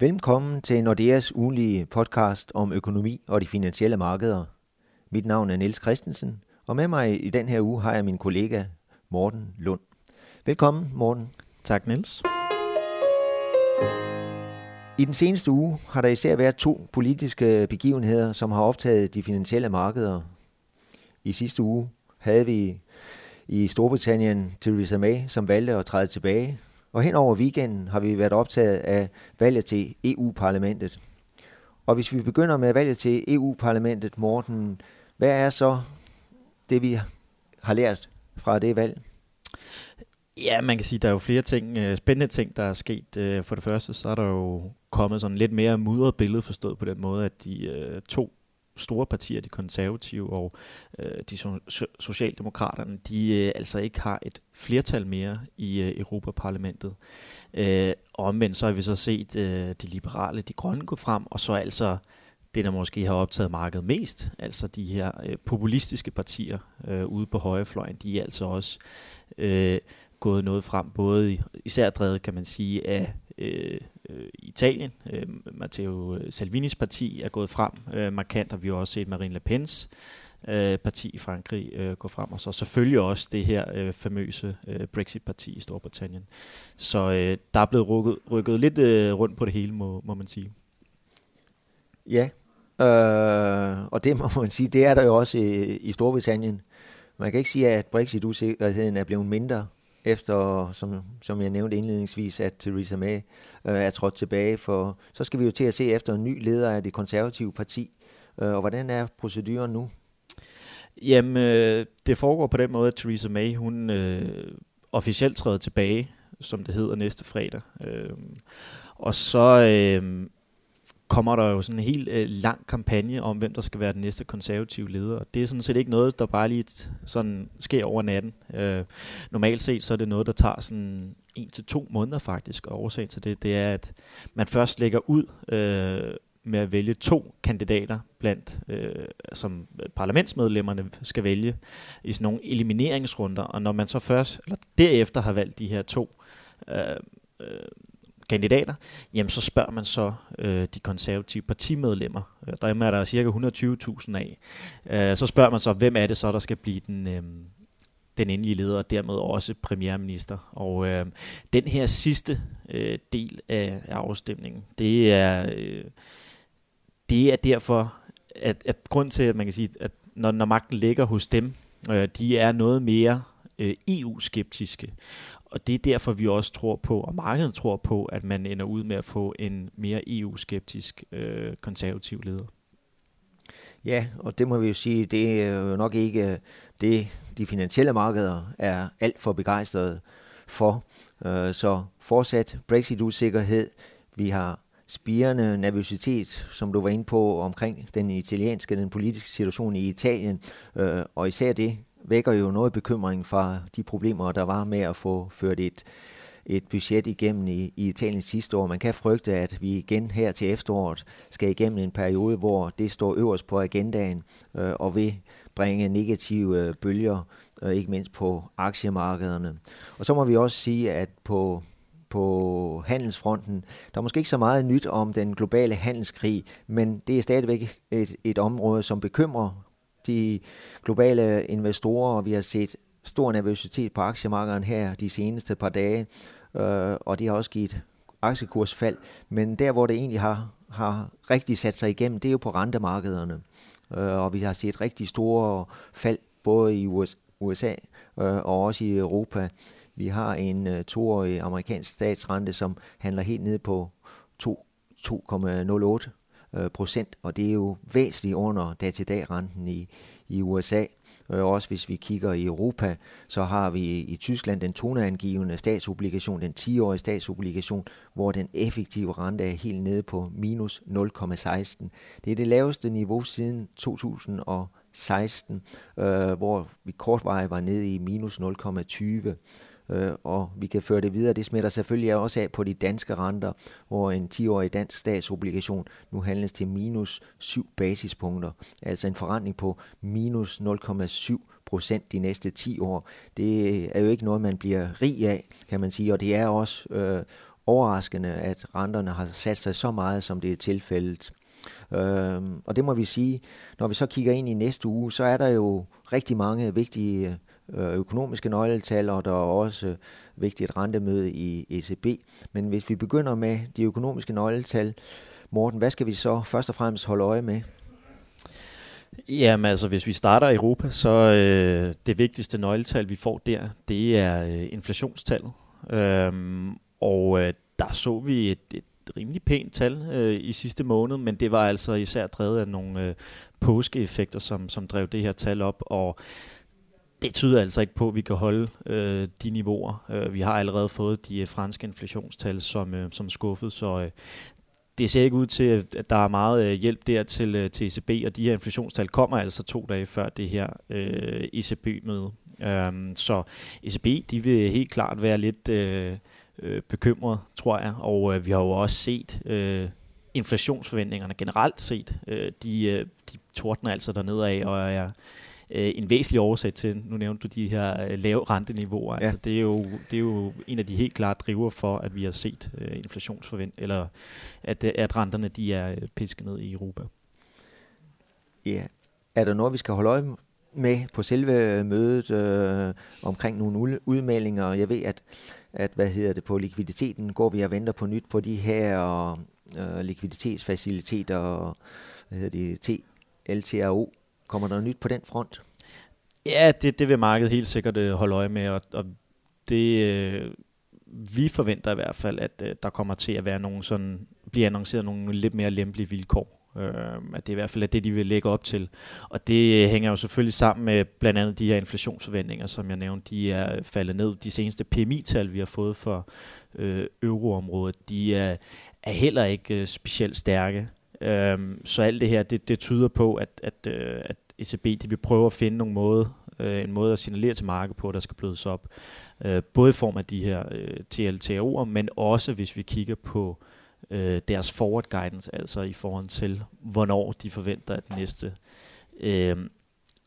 Velkommen til Nordeas ugenlige podcast om økonomi og de finansielle markeder. Mit navn er Niels Christensen, og med mig i den her uge har jeg min kollega Morten Lund. Velkommen, Morten. Tak, Niels. I den seneste uge har der især været to politiske begivenheder, som har optaget de finansielle markeder. I sidste uge havde vi i Storbritannien Theresa May, som valgte at træde tilbage og hen over weekenden har vi været optaget af valget til EU-parlamentet. Og hvis vi begynder med valget til EU-parlamentet, Morten, hvad er så det, vi har lært fra det valg? Ja, man kan sige, at der er jo flere ting, øh, spændende ting, der er sket. Øh, for det første, så er der jo kommet sådan lidt mere mudret billede forstået på den måde, at de øh, to store partier, de konservative og øh, de so- socialdemokraterne, de øh, altså ikke har et flertal mere i øh, Europaparlamentet. Øh, og omvendt så har vi så set øh, de liberale, de grønne gå frem, og så altså det, der måske har optaget markedet mest, altså de her øh, populistiske partier øh, ude på højrefløjen, de er altså også øh, gået noget frem, både især drevet, kan man sige, af øh, øh, Italien. Øh, Matteo øh, Salvinis parti er gået frem øh, markant, og vi har også set Marine Le Pens øh, parti i Frankrig øh, gå frem, og så selvfølgelig også det her øh, famøse øh, Brexit-parti i Storbritannien. Så øh, der er blevet rykket, rykket lidt øh, rundt på det hele, må, må man sige. Ja, øh, og det må man sige, det er der jo også i, i Storbritannien. Man kan ikke sige, at Brexit-usikkerheden er blevet mindre efter, som, som jeg nævnte indledningsvis, at Theresa May øh, er trådt tilbage, for så skal vi jo til at se efter en ny leder af det konservative parti. Øh, og hvordan er proceduren nu? Jamen, øh, det foregår på den måde, at Theresa May, hun øh, officielt træder tilbage, som det hedder, næste fredag. Øh, og så øh, kommer der jo sådan en helt øh, lang kampagne om, hvem der skal være den næste konservative leder. Det er sådan set ikke noget, der bare lige sådan sker over natten. Øh, normalt set så er det noget, der tager sådan en til to måneder faktisk, og årsagen til det, det er, at man først lægger ud øh, med at vælge to kandidater blandt, øh, som parlamentsmedlemmerne skal vælge i sådan nogle elimineringsrunder, og når man så først, eller derefter har valgt de her to øh, øh, kandidater, jamen så spørger man så øh, de konservative partimedlemmer. Øh, der er der cirka 120.000 af. Øh, så spørger man så, hvem er det så, der skal blive den, øh, den endelige leder, og dermed også premierminister. Og øh, den her sidste øh, del af, af afstemningen, det er, øh, det er derfor, at, at grund til, at man kan sige, at når, når magten ligger hos dem, øh, de er noget mere øh, EU-skeptiske. Og det er derfor, vi også tror på, og markedet tror på, at man ender ud med at få en mere EU-skeptisk øh, konservativ leder. Ja, og det må vi jo sige, det er jo nok ikke øh, det, de finansielle markeder er alt for begejstrede for. Øh, så fortsat Brexit-usikkerhed. Vi har spirende nervøsitet, som du var inde på, omkring den italienske, den politiske situation i Italien, øh, og især det vækker jo noget bekymring fra de problemer, der var med at få ført et, et budget igennem i, i Italien sidste år. Man kan frygte, at vi igen her til efteråret skal igennem en periode, hvor det står øverst på agendaen øh, og vil bringe negative øh, bølger, øh, ikke mindst på aktiemarkederne. Og så må vi også sige, at på på handelsfronten. Der er måske ikke så meget nyt om den globale handelskrig, men det er stadigvæk et, et område, som bekymrer de globale investorer, og vi har set stor nervøsitet på aktiemarkedet her de seneste par dage, øh, og det har også givet aktiekursfald. Men der, hvor det egentlig har, har rigtig sat sig igennem, det er jo på rentemarkederne. Øh, og vi har set rigtig store fald både i USA øh, og også i Europa. Vi har en øh, toårig amerikansk statsrente, som handler helt ned på 2,08 øh, procent, og det er jo væsentligt under dag-til-dag-renten i, i USA. Og også hvis vi kigger i Europa, så har vi i Tyskland den toneangivende statsobligation, den 10-årige statsobligation, hvor den effektive rente er helt nede på minus 0,16. Det er det laveste niveau siden 2016, øh, hvor vi kortvarigt var nede i minus 0,20 øh, og vi kan føre det videre. Det smitter selvfølgelig også af på de danske renter, hvor en 10-årig dansk statsobligation nu handles til minus 7 basispunkter, altså en forretning på minus 0,7 procent de næste 10 år. Det er jo ikke noget, man bliver rig af, kan man sige, og det er også øh, overraskende, at renterne har sat sig så meget, som det er tilfældet. Øh, og det må vi sige, når vi så kigger ind i næste uge, så er der jo rigtig mange vigtige Øh, økonomiske nøgletal, og der er også øh, vigtigt rentemøde i ECB. Men hvis vi begynder med de økonomiske nøgletal, Morten, hvad skal vi så først og fremmest holde øje med? Jamen altså, hvis vi starter i Europa, så øh, det vigtigste nøgletal, vi får der, det er øh, inflationstallet. Øhm, og øh, der så vi et, et rimelig pænt tal øh, i sidste måned, men det var altså især drevet af nogle øh, påskeeffekter, som, som drev det her tal op, og det tyder altså ikke på, at vi kan holde øh, de niveauer. Øh, vi har allerede fået de øh, franske inflationstal som, øh, som skuffet, så øh, det ser ikke ud til, at der er meget øh, hjælp der til, øh, til ECB, og de her inflationstal kommer altså to dage før det her øh, ECB-møde. Um, øhm, så ECB, de vil helt klart være lidt øh, øh, bekymret, tror jeg, og øh, vi har jo også set øh, inflationsforventningerne generelt set, øh, de, øh, de tordner altså dernede af, og er øh, en væsentlig årsag til, nu nævnte du de her øh, lave renteniveauer, ja. altså det er, jo, det er jo en af de helt klare driver for, at vi har set øh, inflationsforvent, eller at, øh, at renterne de er øh, pisket ned i Europa. Ja, er der noget, vi skal holde øje med på selve mødet øh, omkring nogle udmeldinger? Jeg ved, at, at hvad hedder det på likviditeten går vi og venter på nyt på de her øh, likviditetsfaciliteter og hvad hedder det, TLTRO Kommer der nyt på den front? Ja, det, det vil markedet helt sikkert øh, holde øje med, og, og det, øh, vi forventer i hvert fald, at øh, der kommer til at være nogle sådan, blive annonceret nogle lidt mere lempelige vilkår. Øh, at det i hvert fald er det, de vil lægge op til. Og det øh, hænger jo selvfølgelig sammen med blandt andet de her inflationsforventninger, som jeg nævnte, de er faldet ned. De seneste PMI-tal, vi har fået for øh, euroområdet, de er, er heller ikke øh, specielt stærke. Øhm, så alt det her, det, det tyder på, at, at, øh, at ECB de vil prøve at finde nogle måde, øh, en måde at signalere til markedet på, der skal blødes op. Øh, både i form af de her øh, TLTO'er, men også hvis vi kigger på øh, deres forward guidance, altså i forhold til, hvornår de forventer, at næste øh,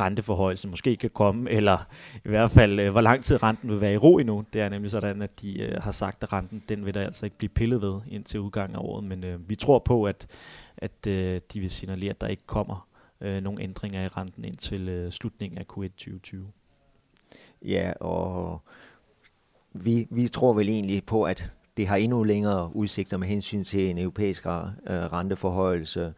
renteforhøjelse måske kan komme, eller i hvert fald, øh, hvor lang tid renten vil være i ro endnu. Det er nemlig sådan, at de øh, har sagt, at renten den vil der altså ikke blive pillet ved indtil udgangen af året, men øh, vi tror på, at at øh, de vil signalere, at der ikke kommer øh, nogen ændringer i renten indtil øh, slutningen af Q1 2020. Ja, og vi, vi tror vel egentlig på, at det har endnu længere udsigter med hensyn til en europæisk øh, renteforhøjelse,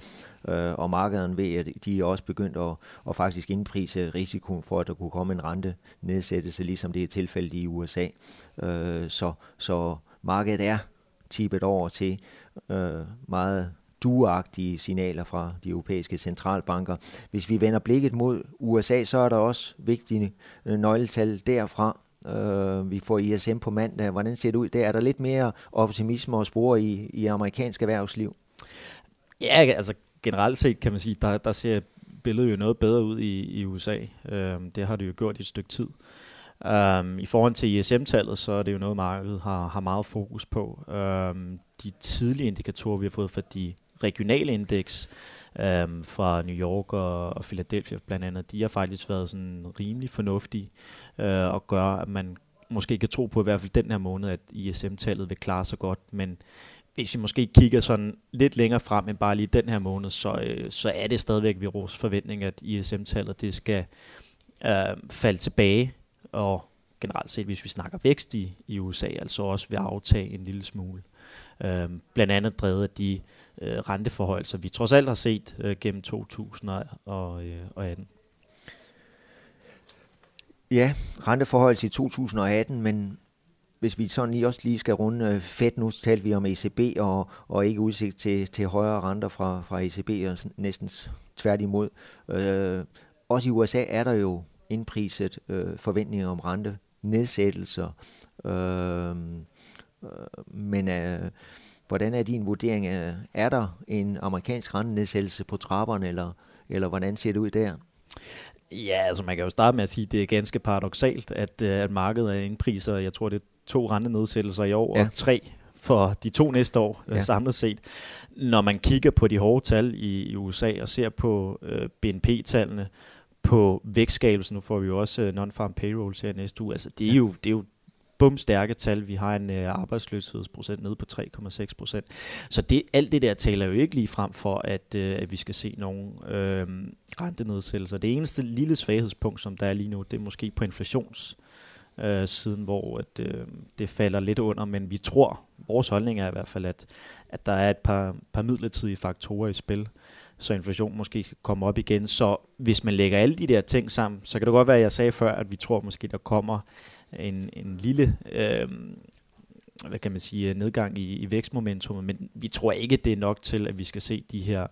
øh, og markederne ved, at de er også begyndt at, at faktisk indprise risikoen for, at der kunne komme en rentenedsættelse, ligesom det er tilfældet i USA. Øh, så, så markedet er tippet over til øh, meget duagtige signaler fra de europæiske centralbanker. Hvis vi vender blikket mod USA, så er der også vigtige øh, nøgletal derfra. Øh, vi får ISM på mandag. Hvordan ser det ud? Der er der lidt mere optimisme og spore i, i amerikansk erhvervsliv. Ja, altså generelt set kan man sige, der, der ser billedet jo noget bedre ud i, i USA. Øh, det har det jo gjort i et stykke tid. Um, I forhold til ISM-tallet, så er det jo noget, markedet har, har meget fokus på. Um, de tidlige indikatorer, vi har fået fra de regionale indeks øhm, fra New York og, og Philadelphia blandt andet, de har faktisk været sådan rimelig fornuftige øh, og gør, at man måske kan tro på i hvert fald den her måned, at ISM-tallet vil klare sig godt, men hvis vi måske kigger sådan lidt længere frem end bare lige den her måned, så, øh, så er det stadigvæk vores forventning, at ISM-tallet det skal øh, falde tilbage, og generelt set, hvis vi snakker vækst i, i USA, altså også vil aftage en lille smule. Øh, blandt andet drevet af de øh, renteforhold, vi trods alt har set øh, gennem 2018. Øh, ja, renteforhold i 2018, men hvis vi sådan lige også lige skal runde øh, fedt, Fed, nu talte vi om ECB og, og ikke udsigt til, til højere renter fra, fra ECB, og næsten tværtimod. Øh, også i USA er der jo indpriset øh, forventninger om rente nedsættelser. Øh, øh, men øh, hvordan er din vurdering? Af, er der en amerikansk rentenedsættelse på trapperne, eller, eller hvordan ser det ud der? Ja, altså man kan jo starte med at sige, at det er ganske paradoxalt, at, øh, at markedet er indpriser, jeg tror det er to rentenedsættelser i år, ja. og tre for de to næste år øh, ja. samlet set. Når man kigger på de hårde tal i, i USA og ser på øh, BNP-tallene, på vækstskabelsen, nu får vi jo også uh, non-farm payrolls her næste uge, altså det er, ja. jo, det er jo bumstærke tal. Vi har en øh, arbejdsløshedsprocent nede på 3,6 procent. Så det, alt det der taler jo ikke lige frem for, at, øh, at vi skal se nogle øh, rentenedsættelser. Det eneste lille svaghedspunkt, som der er lige nu, det er måske på inflations øh, siden, hvor at, øh, det falder lidt under, men vi tror, vores holdning er i hvert fald, at, at der er et par, par midlertidige faktorer i spil, så inflation måske skal komme op igen. Så hvis man lægger alle de der ting sammen, så kan det godt være, at jeg sagde før, at vi tror måske, der kommer en, en lille øh, hvad kan man sige, nedgang i, i vækstmomentum, men vi tror ikke, det er nok til, at vi skal se de her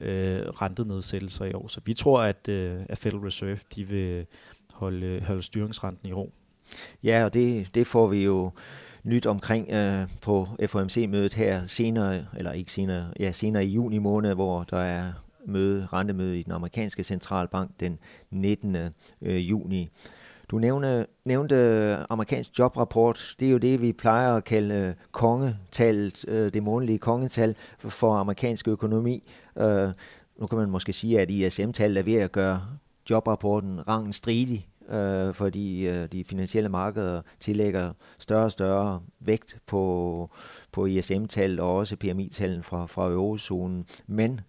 øh, rentenedsættelser i år. Så vi tror, at, øh, at Federal Reserve de vil holde, holde styringsrenten i ro. Ja, og det, det får vi jo nyt omkring øh, på FOMC-mødet her senere, eller ikke senere, ja, senere i juni måned, hvor der er møde, rentemøde i den amerikanske centralbank den 19. Øh, juni. Du nævnte, nævnte amerikansk jobrapport. Det er jo det, vi plejer at kalde øh, kongetallet, øh, det månedlige kongetal for, for amerikansk økonomi. Øh, nu kan man måske sige, at ISM-tallet er ved at gøre jobrapporten rangen stridig øh, fordi øh, de finansielle markeder tillægger større og større vægt på, på ISM-tal og også PMI-tallene fra, fra eurozonen. Men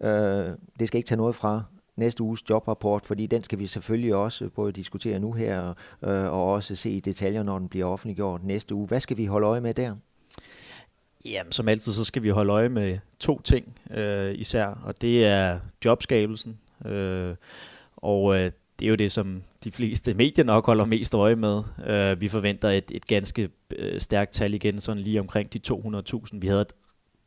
øh, det skal ikke tage noget fra næste uges jobrapport, fordi den skal vi selvfølgelig også både diskutere nu her øh, og også se i detaljer, når den bliver offentliggjort næste uge. Hvad skal vi holde øje med der? Jamen, som altid, så skal vi holde øje med to ting øh, især, og det er jobskabelsen. Øh, og øh, det er jo det, som de fleste medier nok holder mest øje med. Uh, vi forventer et, et ganske uh, stærkt tal igen, sådan lige omkring de 200.000. Vi havde et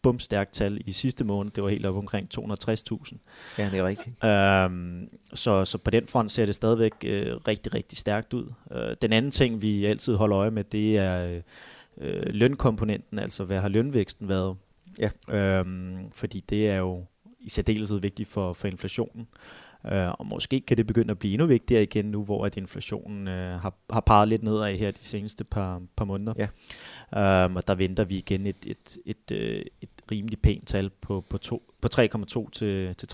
bumstærkt tal i sidste måned. Det var helt op omkring 260.000. Ja, det er rigtigt. Uh, så, så på den front ser det stadigvæk uh, rigtig, rigtig stærkt ud. Uh, den anden ting, vi altid holder øje med, det er uh, lønkomponenten, altså hvad har lønvæksten været? Ja. Uh, fordi det er jo i særdeleshed vigtigt for, for inflationen. Øh, og måske kan det begynde at blive endnu vigtigere igen nu, hvor at inflationen øh, har, har paret lidt nedad her de seneste par, par måneder. Ja. Um, og der venter vi igen et, et, et, et, øh, et rimelig pænt tal på, på, to, på 3,2 til, til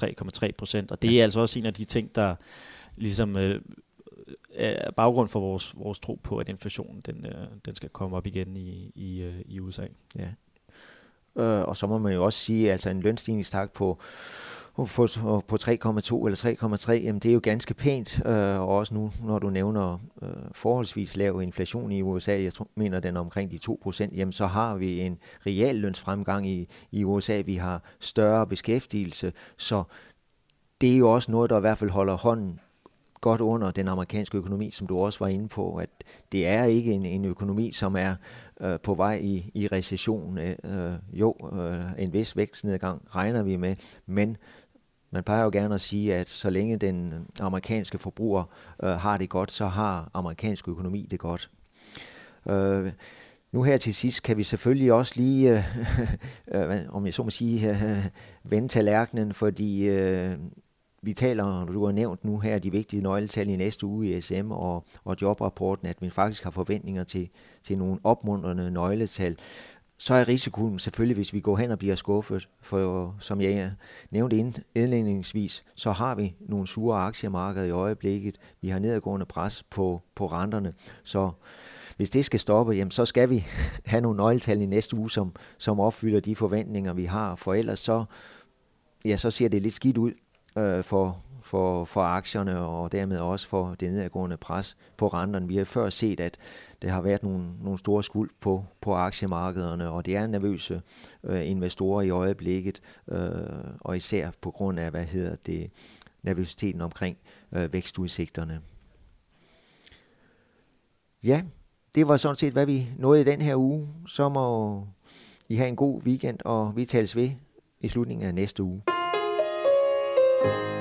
3,3 procent. Og det er altså også en af de ting, der ligesom øh, er baggrund for vores, vores tro på, at inflationen den, øh, den skal komme op igen i, i, øh, i USA. Ja. Øh, og så må man jo også sige, at altså en lønstigningstakt på på, på 3,2 eller 3,3, jamen det er jo ganske pænt, øh, og også nu, når du nævner øh, forholdsvis lav inflation i USA, jeg tror, mener den omkring de 2%, jamen så har vi en real lønsfremgang i, i USA, vi har større beskæftigelse, så det er jo også noget, der i hvert fald holder hånden godt under den amerikanske økonomi, som du også var inde på, at det er ikke en, en økonomi, som er øh, på vej i, i recession. Øh, øh, jo, øh, en vis vækstnedgang regner vi med, men man plejer jo gerne at sige, at så længe den amerikanske forbruger øh, har det godt, så har amerikansk økonomi det godt. Øh, nu her til sidst kan vi selvfølgelig også lige, øh, øh, om jeg så må sige, øh, vende tallerkenen, fordi øh, vi taler, du har nævnt nu her, de vigtige nøgletal i næste uge i SM og, og jobrapporten, at vi faktisk har forventninger til, til nogle opmuntrende nøgletal. Så er risikoen selvfølgelig, hvis vi går hen og bliver skuffet, for som jeg nævnte indledningsvis, så har vi nogle sure aktiemarkeder i øjeblikket. Vi har nedadgående pres på, på renterne, så hvis det skal stoppe, jamen, så skal vi have nogle nøgletal i næste uge, som, som opfylder de forventninger, vi har, for ellers så, ja, så ser det lidt skidt ud øh, for, for, for aktierne og dermed også for det nedadgående pres på renterne. Vi har før set, at der har været nogle, nogle store skuld på, på aktiemarkederne, og det er nervøse øh, investorer i øjeblikket, øh, og især på grund af, hvad hedder det, nervøsiteten omkring øh, vækstudsigterne. Ja, det var sådan set, hvad vi nåede i den her uge. Så må I have en god weekend, og vi tales ved i slutningen af næste uge. Thank you